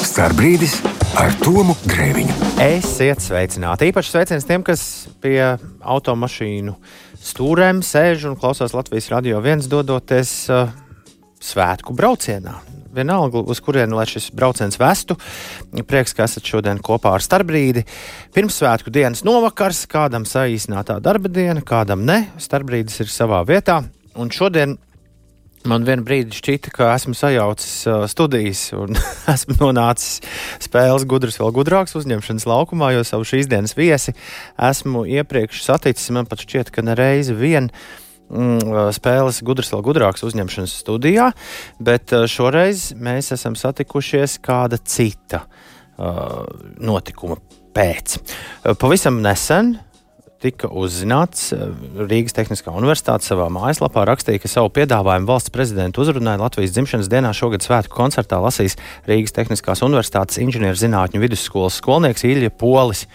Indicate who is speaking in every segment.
Speaker 1: Starbrīdis ar Tomu Grēviņu.
Speaker 2: Esiet sveicināti. Īpaši sveiciens tiem, kas pie automašīnu stūrēm sēž un klausās Latvijas radio viens dodoties uh, svētku braucienā. Vienalga, uz kurieni lai šis brauciens vestu. Prieks, ka esat šodien kopā ar Starbrīdi. Pirmsvētku dienas novakars, kādam saīsinātā darba diena, kādam ne. Starbrīdis ir savā vietā. Un šodien Man vienā brīdī šķita, ka esmu sajaucis uh, studijas un esmu nonācis spēles gudrs, vēl gudrāks uzņemšanas laukumā, jo savu šīs dienas viesi esmu iepriekš saticis. Man pat šķiet, ka ne reizi vien mm, spēles gudrs, vēl gudrāks uzņemšanas studijā, bet uh, šoreiz mēs esam satikušies kāda cita uh, notikuma pēc. Uh, pavisam nesen tika uzzināts, eh, Rīgas Tehniskā universitāte savā mājaslapā rakstīja, ka savu piedāvājumu valsts prezidenta uzrunai Latvijas dzimšanas dienā šogad svētku koncertā lasīs Rīgas Tehniskās universitātes inženierzinātņu vidusskolas skolnieks Ilja Polis.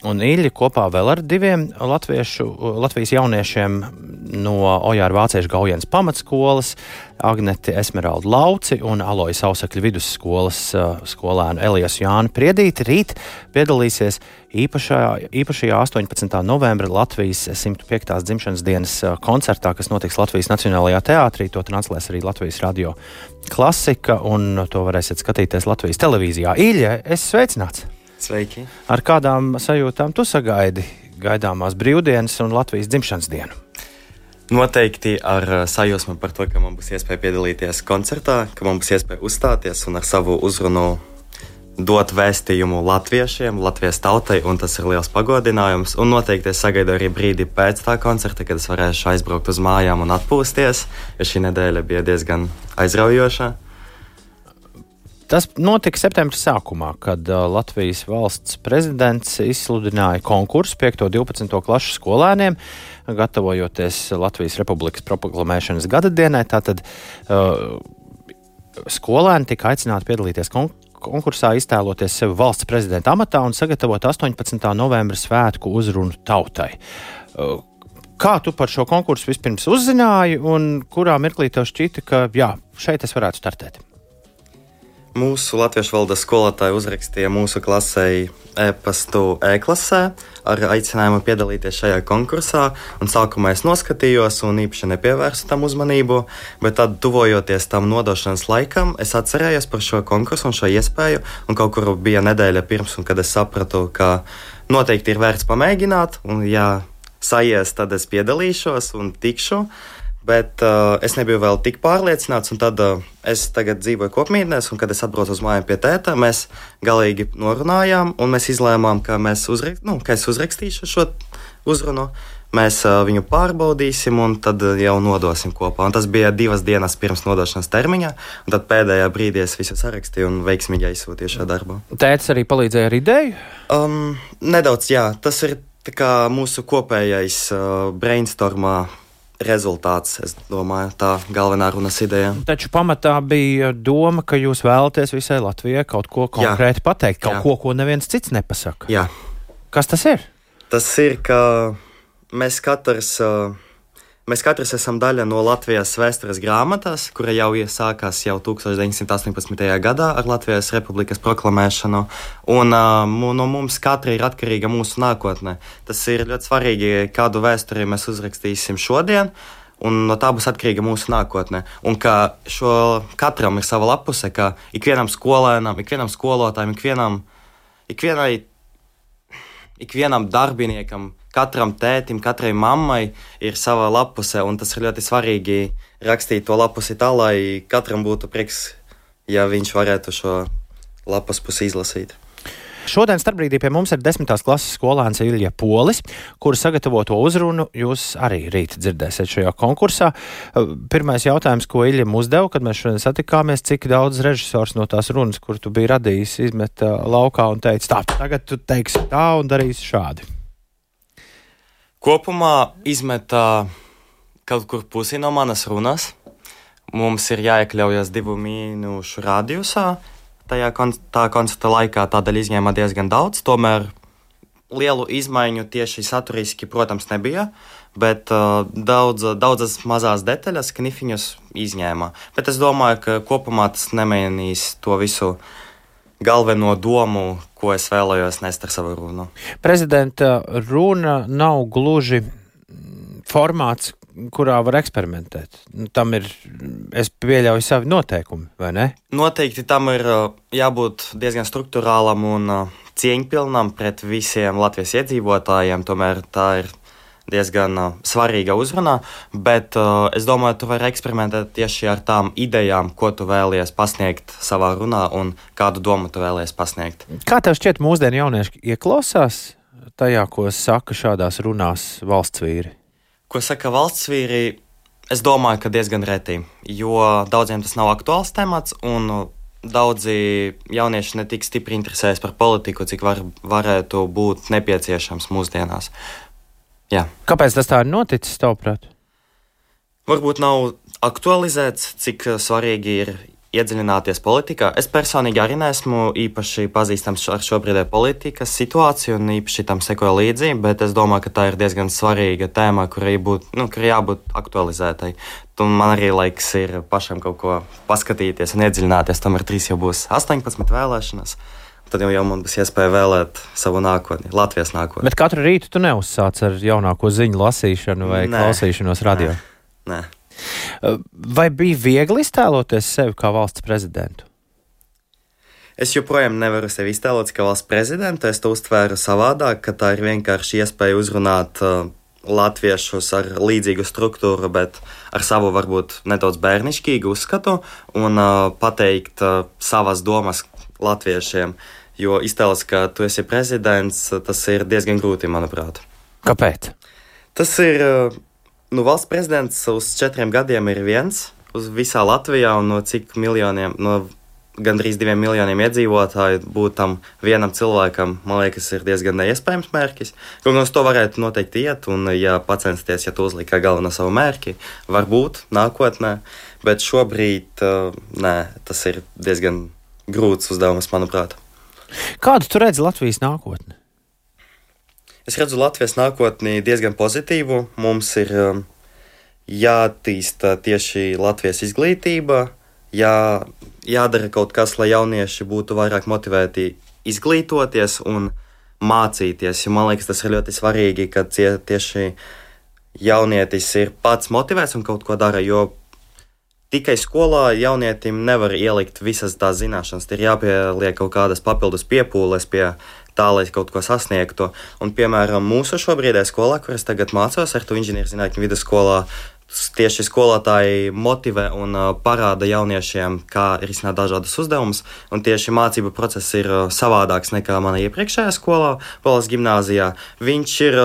Speaker 2: Un Ilja kopā vēl ar diviem latviešu, Latvijas jauniešiem no Ojāra Vāciešu Gaujienas pamatskolas, Agneti Esmeralda Lauci un Alojas Ausakļa vidusskolas skolēnu Elijas Jānu Priedīti rīt piedalīsies īpašajā, īpašajā 18. novembra Latvijas 105. dzimšanas dienas koncertā, kas notiks Latvijas Nacionālajā teātrī. To translēs arī Latvijas radio klasika, un to varēsiet skatīties Latvijas televīzijā. Īļa, es sveicināts!
Speaker 3: Sveiki!
Speaker 2: Ar kādām sajūtām tu sagaidi gaidāmās brīvdienas un Latvijas dzimšanas dienu?
Speaker 3: Noteikti ar uh, sajūsmu par to, ka man būs iespēja piedalīties koncertā, ka man būs iespēja uzstāties un ar savu uzrunu dot vēstījumu latviešiem, Latvijas tautai, un tas ir liels pagodinājums. Un noteikti es sagaidu arī brīdi pēc tā koncerta, kad es varēšu aizbraukt uz mājām un atpūsties, jo šī nedēļa bija diezgan aizraujoša.
Speaker 2: Tas notika septembra sākumā, kad uh, Latvijas valsts prezidents izsludināja konkursu 5. un 12. klasu skolēniem, gatavojoties Latvijas Republikas proklamēšanas gada dienai. Tātad uh, skolēni tika aicināti piedalīties konkursā konkursā iztēloties sevi valsts prezidenta amatā un sagatavot 18. novembra svētku uzrunu tautai. Uh, kā tu par šo konkursu vispirms uzzināji, un kurā mirklī tev šķita, ka jā, šeit es varētu startēt?
Speaker 3: Mūsu latviešu valodas skolotāja uzrakstīja mūsu klasē e-pastu e-klasē ar aicinājumu piedalīties šajā konkursā. Sākumā es noskatījos un īpaši nepievērsu tam uzmanību, bet tad, tuvojoties tam nodošanas laikam, es atcerējos par šo konkursu un šo iespēju. Un kaut kur bija nedēļa pirms, kad es sapratu, ka noteikti ir vērts pamēģināt, un ja sajies, tad es piedalīšos un tikšu. Bet uh, es nebiju vēl tik pārliecināts, un tad uh, es tagad dzīvoju kopmītnēs, un kad es atbraucu uz mājām pie tēta, mēs galīgi norunājām, un mēs izlēmām, ka, mēs uzrak nu, ka es uzrakstīšu šo uzrunu. Mēs uh, viņu pārbaudīsim, un tad uh, jau nodosim kopā. Un tas bija divas dienas pirms nodošanas termiņa, un tad pēdējā brīdī es visu sarakstīju un veiksmīgi aizsūtīju šo darbu.
Speaker 2: Tēvs arī palīdzēja ar ideju?
Speaker 3: Um, nedaudz, jā. Tas ir mūsu kopējais uh, brainstormā rezultāts. Es domāju, tā galvenā runas ideja.
Speaker 2: Taču pamatā bija doma, ka jūs vēlaties visai Latvijai kaut ko konkrēti Jā. pateikt, kaut Jā. ko, ko neviens cits nepasaka.
Speaker 3: Jā.
Speaker 2: Kas tas ir?
Speaker 3: Tas ir, ka mēs katrs. Uh, Mēs katrs esam daļa no Latvijas vēstures grāmatas, kura jau iesākās jau 1918. gadā ar Latvijas republikas proklamēšanu. Un uh, no mums katra ir atkarīga mūsu nākotne. Tas ir ļoti svarīgi, kādu vēsturi mēs uzrakstīsim šodien. Un no tā būs atkarīga mūsu nākotne. Un ka šo katram ir sava lapuse, ka ikvienam skolēnam, ikvienam skolotājam, ikvienam, ikvienai, ikvienam darbiniekam katram tētim, katrai mammai ir sava lapuse, un tas ir ļoti svarīgi rakstīt to lapusi tā, lai katram būtu prieks, ja viņš varētu šo lapas pusi izlasīt.
Speaker 2: Šodien starpbrīdī pie mums ir desmitās klases skolēns Ilija Polis, kura sagatavoto uzrunu jūs arī rīt dzirdēsiet šajā konkursā. Pirmais jautājums, ko Iljam uzdeva, kad mēs šodien satikāmies, cik daudz režisors no tās runas, kur tu biji radījis, izmeta laukā un teica, tā, tagad tu teiksi tā un darīsi šādi.
Speaker 3: Kopumā izmetā kaut kur pusi no manas runas. Mums ir jāiekļaujas divu minūšu radiusā. Tajā kon tā koncerta laikā tādēļ izņēma diezgan daudz. Tomēr lielu izmaiņu tieši saturiski, protams, nebija. Bet uh, daudz, daudzas mazas detaļas, knifiņus izņēma. Bet es domāju, ka kopumā tas nemainīs to visu galveno domu, ko es vēlējos nest ar savu runu.
Speaker 2: Prezidenta runa nav gluži formāts, kurā var eksperimentēt. Nu, tam ir, es pieļauju, savi noteikumi, vai ne?
Speaker 3: Noteikti tam ir jābūt diezgan struktūrālam un cieņpilnam pret visiem Latvijas iedzīvotājiem. Tomēr tā ir diezgan uh, svarīga uzrunā, bet uh, es domāju, tu vari eksperimentēt tieši ar tām idejām, ko tu vēlies pasniegt savā runā un kādu domu tu vēlies pasniegt.
Speaker 2: Kā tev šķiet, mūsdienu jaunieši ieklausās tajā, ko saka šādās runās valsts vīri?
Speaker 3: Ko saka valsts vīri? Es domāju, ka diezgan reti, jo daudziem tas nav aktuāls temats, un daudzi jaunieši ne tik stipri interesējas par politiku, cik var, varētu būt nepieciešams mūsdienās. Jā.
Speaker 2: Kāpēc tas tā ir noticis, tavuprāt?
Speaker 3: Varbūt nav aktualizēts, cik svarīgi ir iedziļināties politikā. Es personīgi arī neesmu īpaši pazīstams ar šobrīd politikas situāciju un īpaši tam sekoju līdzi, bet es domāju, ka tā ir diezgan svarīga tēma, kurai būt, nu, kur jābūt aktualizētai. Un man arī laiks ir pašam kaut ko paskatīties un iedziļināties. Tomēr trīs jau būs 18 vēlēšanas tad jau, man būs iespēja vēlēt savu nākotni, Latvijas nākotni.
Speaker 2: Bet katru rītu tu neuzsāc ar jaunāko ziņu lasīšanu vai nē, klausīšanos radio?
Speaker 3: Nē. nē.
Speaker 2: Vai bija viegli iztēloties sevi kā valsts prezidentu?
Speaker 3: Es joprojām nevaru sevi iztēlot kā valsts prezidentu. Es to uztvēru savādāk, ka tā ir vienkārši iespēja uzrunāt uh, latviešus ar līdzīgu struktūru, bet ar savu varbūt nedaudz bērnišķīgu uzskatu un uh, pateikt uh, savas domas latviešiem. Uh, Jo iztēlas, ka tu esi prezidents, tas ir diezgan grūti, manuprāt.
Speaker 2: Kāpēc?
Speaker 3: Tas ir, nu, valsts prezidents uz četriem gadiem ir viens uz visā Latvijā, un no cik miljoniem, no gandrīz diviem miljoniem iedzīvotāju būt tam vienam cilvēkam, man liekas, ir diezgan neiespējams mērķis. Un uz to varētu noteikti iet, un, ja pacensties, ja tu uzliek kā galveno savu mērķi, varbūt nākotnē, bet šobrīd, nē, tas ir diezgan grūts uzdevums, manuprāt.
Speaker 2: Kādu tu redzi Latvijas nākotni?
Speaker 3: Es redzu Latvijas nākotni diezgan pozitīvu. Mums ir um, jāattīsta tieši Latvijas izglītība, jā, jādara kaut kas, lai jaunieši būtu vairāk motivēti izglītoties un mācīties. Jo man liekas, tas ir ļoti svarīgi, ka tieši jaunietis ir pats motivēts un kaut ko dara. Jo tikai skolā jaunietim nevar ielikt visas tās zināšanas. Ir jāpieliek kaut kādas papildus piepūles pie tā, lai kaut ko sasniegtu. Un, piemēram, mūsu šobrīdējā skolā, kur es tagad mācos, ar to inženierzinātņu vidusskolā, tieši skolotāji motivē un parāda jauniešiem, kā risināt dažādus uzdevumus. Un tieši mācību process ir savādāks nekā manā iepriekšējā skolā, Polas gimnājā. Viņš ir,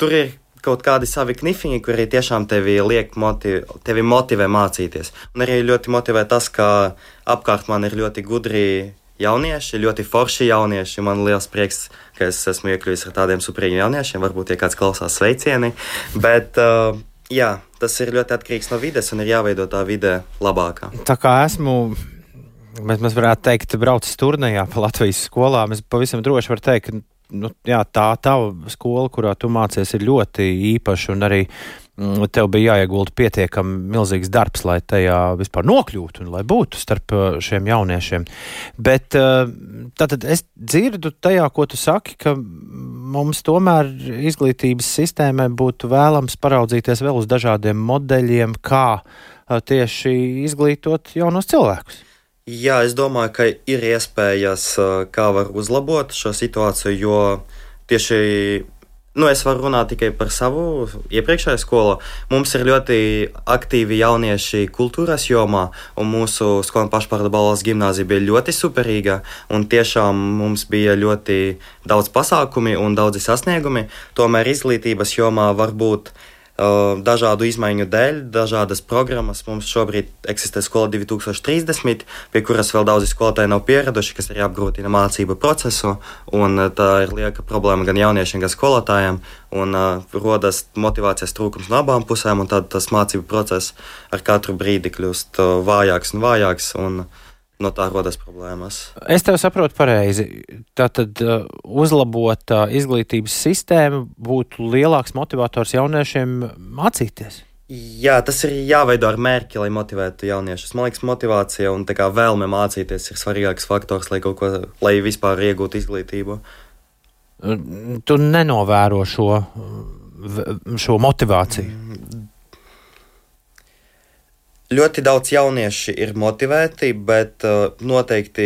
Speaker 3: tur ir kaut kādi savi knifiņi, kuri tiešām tevi liek motiv, tevi motivē mācīties. Un arī ļoti motivē tas, ka apkārt man ir ļoti gudri jaunieši, ļoti forši jaunieši. Man liels prieks, ka es esmu iekļuvis ar tādiem superīgiem jauniešiem. Varbūt, ja kāds klausās sveicieni. Bet, uh, jā, tas ir ļoti atkarīgs no vides un ir jāveido tā vide labākā.
Speaker 2: Tā kā esmu. Mēs, mēs varētu teikt, braucis turnīrā pa Latvijas skolām. Es pavisam droši varu teikt, ka nu, jā, tā tava skola, kurā tu mācies, ir ļoti īpaša un arī mm, tev bija jāiegulda pietiekami milzīgs darbs, lai tajā vispār nokļūtu un lai būtu starp uh, šiem jauniešiem. Bet uh, tātad es dzirdu tajā, ko tu saki, ka mums tomēr izglītības sistēmai būtu vēlams paraudzīties vēl uz dažādiem modeļiem, kā uh, tieši izglītot jaunos cilvēkus.
Speaker 3: Jā, es domāju, ka ir iespējas, kā var uzlabot šo situāciju, jo tieši Nu, es varu runāt tikai par savu iepriekšējo skolu. Mums ir ļoti aktīvi jaunieši kultūras jomā, un mūsu skola pašpārvaldes balvas gimnāzija bija ļoti superīga. Tiešām mums bija ļoti daudz pasākumu un daudzi sasniegumi. Tomēr izglītības jomā varbūt dažādu izmaiņu dēļ, dažādas programmas. Mums šobrīd eksistē skola 2030, pie kuras vēl daudzi skolotāji nav pieraduši, kas arī apgrūtina mācību procesu. Tā ir lieka problēma gan jauniešiem, gan skolotājiem. Un uh, rodas motivācijas trūkums no abām pusēm, un tad tas mācību process ar katru brīdi kļūst uh, vājāks un vājāks. Un, uh, no tā rodas problēmas.
Speaker 2: Es tev saprotu pareizi. Tātad uh, uzlabota izglītības sistēma būtu lielāks motivators jauniešiem mācīties.
Speaker 3: Jā, tas ir jāveido ar mērķi, lai motivētu jauniešus. Man liekas, motivācija un vēlme mācīties ir svarīgāks faktors, lai, ko, lai vispār iegūtu izglītību.
Speaker 2: Tu nenovēro šo, šo motivāciju.
Speaker 3: Ļoti daudz jaunieši ir motivēti, bet uh, noteikti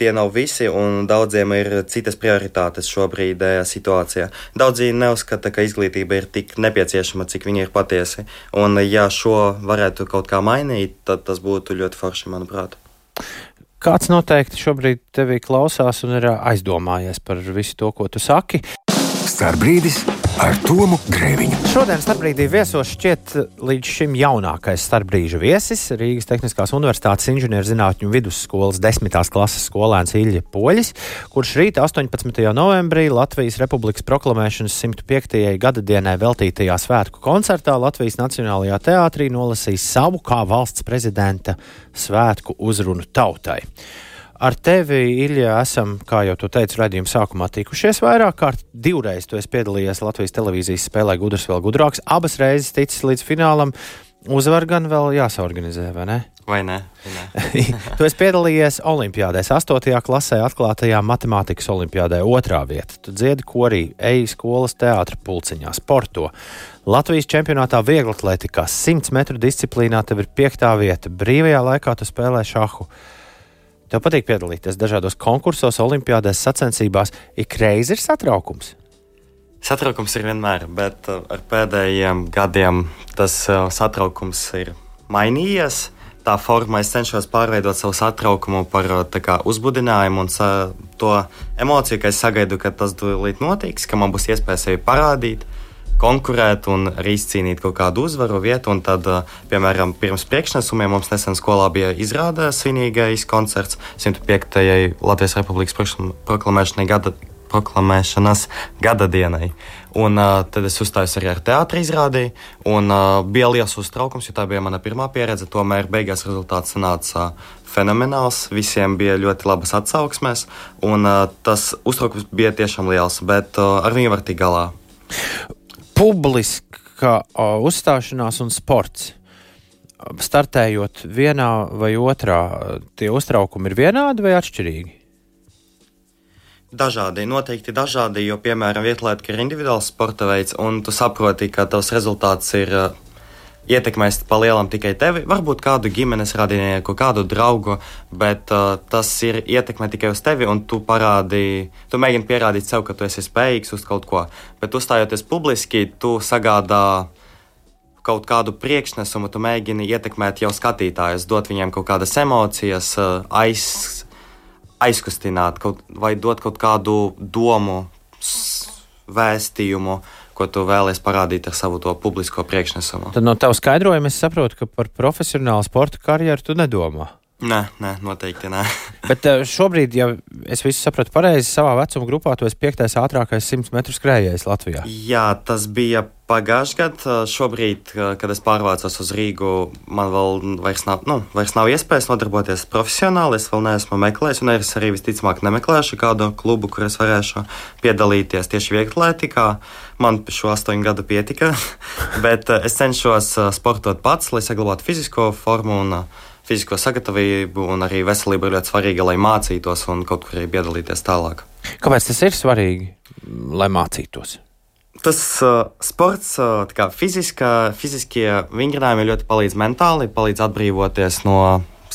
Speaker 3: tie nav visi, un daudziem ir citas prioritātes šobrīd uh, situācijā. Daudzi neuzskata, ka izglītība ir tik nepieciešama, cik viņi ir patiesi. Un, ja šo varētu kaut kā mainīt, tad tas būtu ļoti forši, manuprāt.
Speaker 2: Kāds noteikti šobrīd tevi klausās un ir aizdomājies par visu to, ko tu saki?
Speaker 1: Starbrīdis ar Tomu Grēviņu.
Speaker 2: Šodien starpbrīdī viesos šķiet līdz šim jaunākais starpbrīža viesis - Rīgas Tehniskās Universitātes inženierzinātņu vidusskolas desmitās klases skolēns Ilja Poļis, kurš rīt 18. novembrī Latvijas Republikas proklamēšanas 105. gada dienai veltītajā svētku koncertā Latvijas Nacionālajā teātrī nolasīs savu kā valsts prezidenta svētku uzrunu tautai. Ar tevi, Ilja, esam, kā jau tu teici, redzējuma sākumā tikušies vairāk kārt. Divreiz tu esi piedalījies Latvijas televīzijas spēlē Gudrs vēl gudrāks. Abas reizes ticis līdz finālam. Uzvar gan vēl jāsaorganizē, vai ne?
Speaker 3: Vai ne?
Speaker 2: tu esi piedalījies Olimpijādēs, 8. klasē, atklātajā matemātikas olimpiādē, otrā vieta. Tu dziedi korī, ej skolas teātra pulciņā, sporto. Latvijas čempionātā vieglatlētikā 100 metru disciplīnā tev ir piektā vieta. Brīvajā laikā tu spēlē šahu. Tev patīk piedalīties dažādos konkursos, olimpiādēs, sacensībās. Ik reiz ir satraukums.
Speaker 3: Satraukums ir vienmēr, bet uh, ar pēdējiem gadiem tas uh, satraukums ir mainījies. Tā formā es cenšos pārveidot savu satraukumu par uh, kā, uzbudinājumu un to emociju, ka es sagaidu, ka tas tūlīt notiks, ka man būs iespēja sevi parādīt konkurēt un arī izcīnīt kaut kādu uzvaru vietu. Un tad, piemēram, pirms priekšnesumiem mums nesen skolā bija izrāde svinīgais koncerts 105. Latvijas Republikas proklamēšanai gada. Proklamēšanas gada dienai. Un, uh, tad es uzstājos arī ar teātrī izrādi. Un, uh, bija liels uztraukums, jo tā bija mana pirmā pieredze. Tomēr beigās rezultāts sanāca fenomenāls. Visiem bija ļoti labas atsauksmes. Un, uh, tas uztraukums bija tiešām liels, bet uh, ar viņu var tikt galā
Speaker 2: publiska uzstāšanās un sports. Startējot vienā vai otrā, tie uztraukumi ir vienādi vai atšķirīgi?
Speaker 3: Dažādi, noteikti dažādi, jo, piemēram, vietlēta ir individuāls sporta veids, un tu saproti, ka tavs rezultāts ir ietekmēs palielam tikai tevi, varbūt kādu ģimenes radinieku, kādu draugu, bet uh, tas ir ietekmē tikai uz tevi, un tu parādi, tu mēģini pierādīt sev, ka tu esi spējīgs uz kaut ko. Bet uzstājoties publiski, tu sagādā kaut kādu priekšnesumu, tu mēģini ietekmēt jau skatītājus, dot viņiem kaut kādas emocijas, uh, aiz, aizkustināt kaut, vai dot kaut kādu domu, vēstījumu. Uh, ko tu vēlēsies parādīt ar savu to publisko priekšnesumu.
Speaker 2: Tad no tava skaidrojuma es saprotu, ka par profesionālu sporta karjeru tu nedomā.
Speaker 3: Nē, nē, noteikti nē.
Speaker 2: Bet eh, šobrīd, ja es visu sapratu pareizi, savā vecuma grupā tu esi piektais ātrākais 100 metru skrejējs Latvijā.
Speaker 3: Jā, tas bija pagājušajā gadā. Šobrīd, kad es pārvācos uz Rīgu, man vēl vairs nav, nu, vairs nav iespējas nodarboties profesionāli. Es vēl neesmu meklējis, un es arī visticamāk nemeklēšu kādu klubu, kur es varēšu piedalīties tieši vieglietikā. Man šo astoņu gadu pietika, bet eh, es cenšos eh, sportot pats, lai saglabātu fizisko formu. Un, fizisko sagatavību un arī veselība ir ļoti svarīga, lai mācītos un kaut kur arī piedalīties tālāk.
Speaker 2: Kāpēc tas ir svarīgi, lai mācītos?
Speaker 3: Tas uh, sports, uh, kā fiziska, fiziskie vingrinājumi ļoti palīdz mentāli, palīdz atbrīvoties no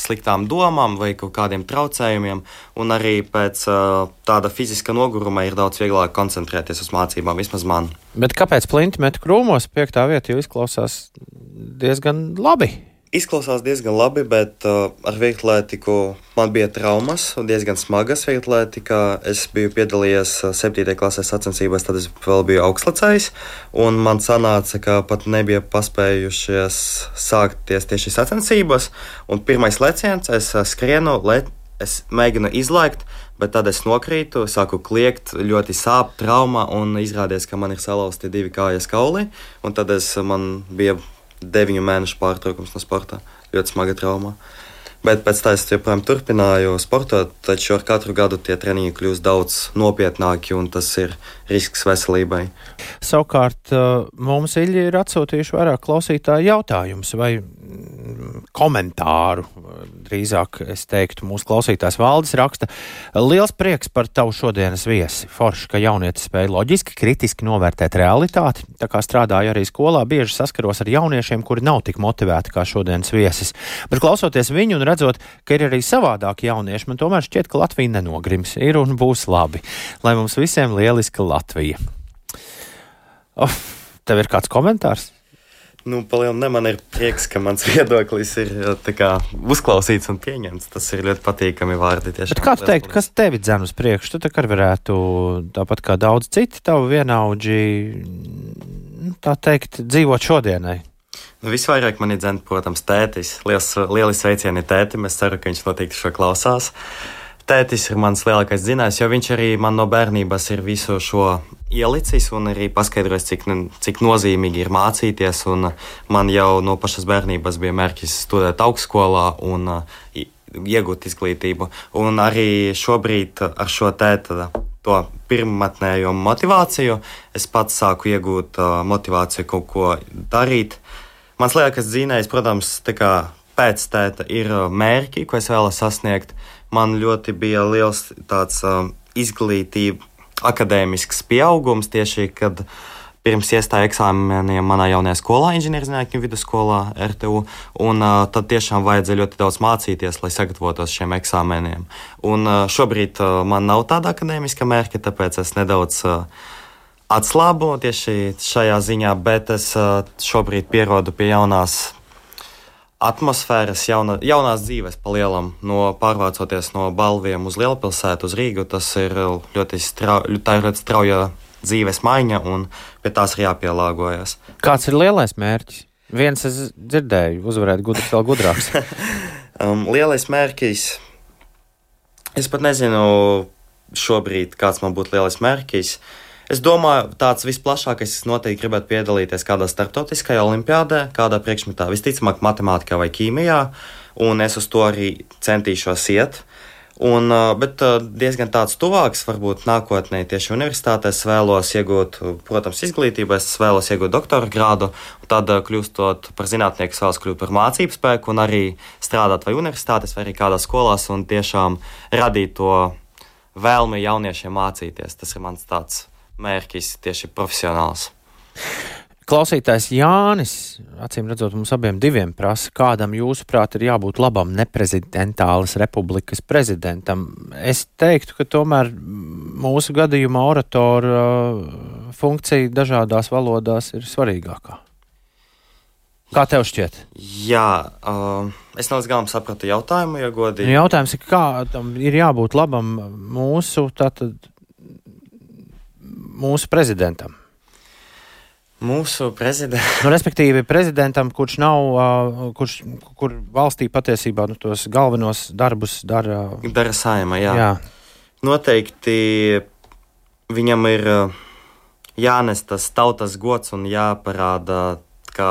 Speaker 3: sliktām domām vai kaut kādiem traucējumiem, un arī pēc uh, tāda fiziska noguruma ir daudz vieglāk koncentrēties uz mācībām, vismaz man.
Speaker 2: Bet kāpēc plinti met krūmos, piektā vieta jau izklausās diezgan labi?
Speaker 3: Izklausās diezgan labi, bet uh, ar vieglietīku man bija traumas, diezgan smagas vieglietīkā. Es biju piedalījies 7. Uh, klasē sacensībās, tad es vēl biju augstlacējs. Un man sanāca, ka pat nebija paspējušies sākties tieši sacensības. Un pirmais leciens, es uh, skrienu, le, es mēģinu izlaikt, bet tad es nokrītu, sāku kliegt, ļoti sāp, trauma, un izrādījās, ka man ir salauzti divi kājas kauli. Un tad es, man bija deviņu mēnešu pārtraukums no sporta. Ļoti smaga trauma. Bet pēc tam es joprojām turpināju sportot, taču ar katru gadu tie treniņi kļūst daudz nopietnāki, un tas ir risks veselībai.
Speaker 2: Savukārt mums Ilgi ir atsūtījuši vairāk klausītāju jautājumus vai komentāru. Drīzāk es teiktu, mūsu klausītājs Valdis raksta, liels prieks par tavu šodienas viesi. Forši, ka jaunietis spēja loģiski, kritiski novērtēt realitāti. Tā kā strādāju arī skolā, bieži saskaros ar jauniešiem, kuri nav tik motivēti kā šodienas viesis. Bet klausoties viņu un redzot, ka ir arī savādāki jaunieši, man tomēr šķiet, ka Latvija nenogrims. Ir un būs labi. Lai mums visiem lieliska Latvija. Of, tev ir kāds komentārs?
Speaker 3: Nu, Palielam, ne, man ir prieks, ka mans viedoklis ir kā, uzklausīts un pieņemts. Tas ir ļoti patīkami vārdi.
Speaker 2: Kā tu teiktu, kas tevi dzen uz priekšu? Tu tā kā varētu, tāpat kā daudz citi tavu vienaudži, nu, tā teikt, dzīvot šodienai.
Speaker 3: Nu, visvairāk man ir dzēns, protams, tētis. Liels, lieli sveicieni tētim. Es ceru, ka viņš noteikti šo klausās. Tētis ir mans lielākais zinājums, jo viņš arī man no bērnības ir visu šo ielicis un arī paskaidrojis, cik, cik nozīmīgi ir mācīties. Man jau no pašas bērnības bija mērķis studēt augstskolā un uh, iegūt izglītību. Un arī šobrīd ar šo tēta to pirmotnējo motivāciju es pats sāku iegūt uh, motivāciju kaut ko darīt. Mans lielākais zinājums, protams, pēc tēta ir mērķi, ko es vēlos sasniegt man ļoti bija liels tāds uh, izglītība, akadēmisks pieaugums tieši, kad pirms iestāju eksāmeniem manā jaunajā skolā, inženierzinātņu vidusskolā, RTU. Un, uh, tad tiešām vajadzēja ļoti daudz mācīties, lai sagatavotos šiem eksāmeniem. Un, uh, šobrīd uh, man nav tāda akadēmiska mērķa, tāpēc es nedaudz uh, atslābu tieši šajā ziņā, bet es uh, šobrīd pierodu pie jaunās atmosfēras, jauna, jaunās dzīves palielam, no pārvācoties no balviem uz lielpilsētu, uz Rīgu. Tas ir ļoti, strau, ir ļoti strauja dzīves maiņa, un pie tās ir jāpielāgojas.
Speaker 2: Kāds ir lielais mērķis? Viens es dzirdēju, uzvarēt gudrs, vēl gudrāks.
Speaker 3: um, lielais mērķis. Es pat nezinu šobrīd, kāds man būtu lielais mērķis. Uh, Es domāju, tāds visplašākais es noteikti gribētu piedalīties kādā starptautiskajā olimpiādē, kādā priekšmetā, visticamāk, matemātikā vai ķīmijā, un es uz to arī centīšos iet. Un, bet diezgan tāds tuvāks, varbūt nākotnē, tieši universitātē es vēlos iegūt, protams, izglītību, es vēlos iegūt doktora grādu, tad kļūstot par zinātnieku, es vēlos kļūt par mācību spēku un arī strādāt vai universitātēs, vai arī kādā skolās un tiešām radīt to vēlmi jauniešiem mācīties. Tas ir mans tāds mērķis tieši profesionāls.
Speaker 2: Klausītājs Jānis, acīm redzot, mums abiem diviem prasa, kādam jūsuprāt ir jābūt labam neprezidentālas republikas prezidentam. Es teiktu, ka tomēr mūsu gadījumā oratora funkcija dažādās valodās ir svarīgākā. Kā tev šķiet?
Speaker 3: Jā, uh, es nav līdz galam sapratu jautājumu, ja godīgi.
Speaker 2: Jautājums ir, kā tam ir jābūt labam mūsu tātad mūsu prezidentam?
Speaker 3: Mūsu prezidentam.
Speaker 2: Nu, respektīvi, prezidentam, kurš nav, uh, kurš kur valstī patiesībā nu, tos galvenos darbus dara.
Speaker 3: Dara saima, jā. jā. Noteikti viņam ir jānes tas tautas gods un jāparāda, ka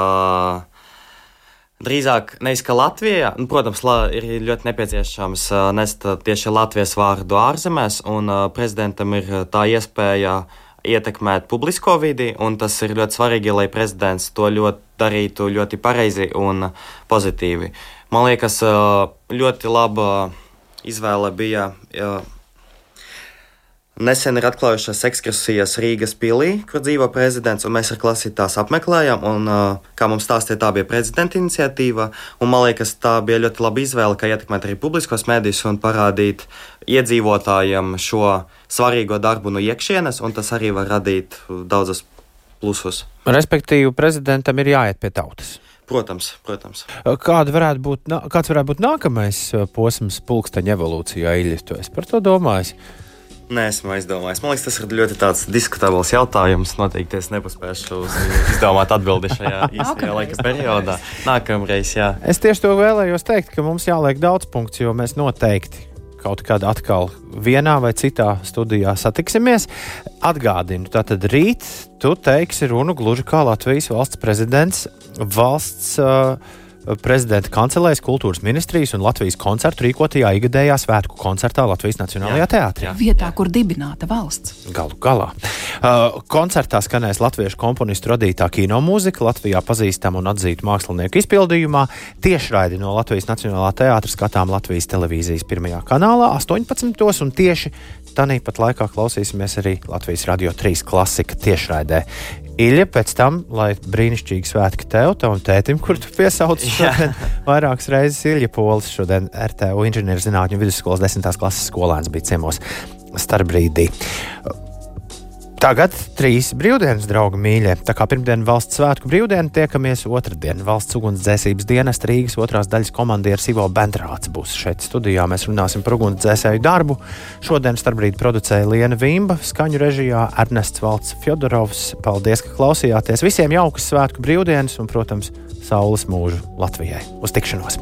Speaker 3: drīzāk nevis ka Latvijā, nu, protams, la, ir ļoti nepieciešams nest tieši Latvijas vārdu ārzemēs, un prezidentam ir tā iespēja ietekmēt publisko vidi, un tas ir ļoti svarīgi, lai prezidents to ļoti darītu ļoti pareizi un pozitīvi. Man liekas, ļoti laba izvēle bija Nesen ir atklājušās ekskursijas Rīgas pilī, kur dzīvo prezidents, un mēs ar klasi tās apmeklējām. Un, kā mums stāstīja, tā bija prezidenta iniciatīva. Man liekas, tā bija ļoti laba izvēle, kā ietekmēt arī publiskos mēdījus un parādīt iedzīvotājiem šo svarīgo darbu no iekšienes, un tas arī var radīt daudzus plusus.
Speaker 2: Respektīvi, prezidentam ir jāiet pie tautas.
Speaker 3: Protams, protams.
Speaker 2: Kāda varētu būt, kāds varētu būt nākamais posms pulksteņa evolūcijā, Iļļa? Tu esi par to domājis?
Speaker 3: Nē, esmu aizdomājis. Man liekas, tas ir ļoti diskutabls jautājums. Noteikti es nepaspēšu izdomāt atbildi šajā īsajā laika periodā. Nākamreiz, jā.
Speaker 2: Es tieši to vēlējos teikt, ka mums jāliek daudz punktu, jo mēs noteikti kaut kad atkal vienā vai citā studijā satiksimies. Atgādinu, tātad rīt tu teiksi runu gluži kā Latvijas valsts prezidents valsts uh, prezidenta kancelēs, kultūras ministrijas un Latvijas koncertu rīkotajā ikgadējā svētku koncertā Latvijas Nacionālajā teātrī.
Speaker 4: Vietā, kur dibināta valsts.
Speaker 2: Galu galā. Uh, koncertā skanēs latviešu komponistu radītā kino mūzika, Latvijā pazīstama un atzīta mākslinieku izpildījumā. Tiešraidi no Latvijas Nacionālā teātra skatām Latvijas televīzijas pirmajā kanālā 18. un tieši tādā pat laikā klausīsimies arī Latvijas Radio 3 klasika tiešraidē. Ilja, pēc tam, lai brīnišķīgi svētki tev, tavam tētim, kur tu piesauci šodien vairākas reizes Ilja Polis, šodien RTU inženierzinātņu vidusskolas desmitās klases skolēns bija ciemos starpbrīdī. Tagad trīs brīvdienas, draugi mīļie. Tā kā pirmdien valsts svētku brīvdiena, tiekamies otrdien. Valsts ugunsdzēsības dienas Rīgas otrās daļas komandieris Ivo Bentrāts būs šeit studijā. Mēs runāsim par ugunsdzēsēju darbu. Šodien starpbrīd producēja Liena Vimba, skaņu režijā Ernests Valts Fjodorovs. Paldies, ka klausījāties. Visiem jaukas svētku brīvdienas un, protams, saules mūžu Latvijai. Uz tikšanos!